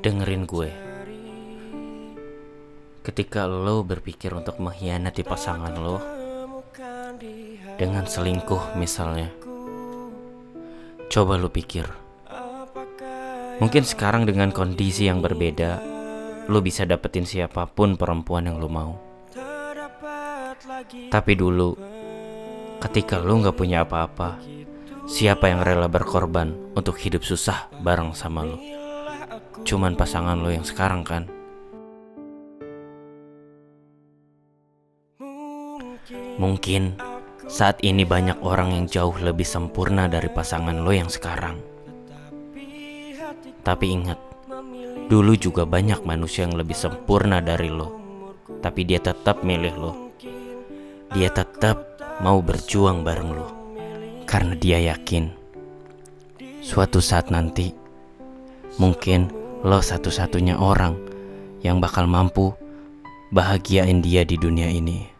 Dengerin gue. Ketika lo berpikir untuk mengkhianati pasangan lo dengan selingkuh misalnya. Coba lo pikir. Mungkin sekarang dengan kondisi yang berbeda, lo bisa dapetin siapa pun perempuan yang lo mau. Tapi dulu, ketika lo gak punya apa-apa, siapa yang rela berkorban untuk hidup susah bareng sama lo? Cuman pasangan lo yang sekarang kan? Mungkin saat ini banyak orang yang jauh lebih sempurna dari pasangan lo yang sekarang. Tapi ingat, dulu juga banyak manusia yang lebih sempurna dari lo. Tapi dia tetap milih lo. Dia tetap mau berjuang bareng lo. Karena dia yakin suatu saat nanti mungkin lo satu-satunya orang yang bakal mampu bahagiain dia di dunia ini.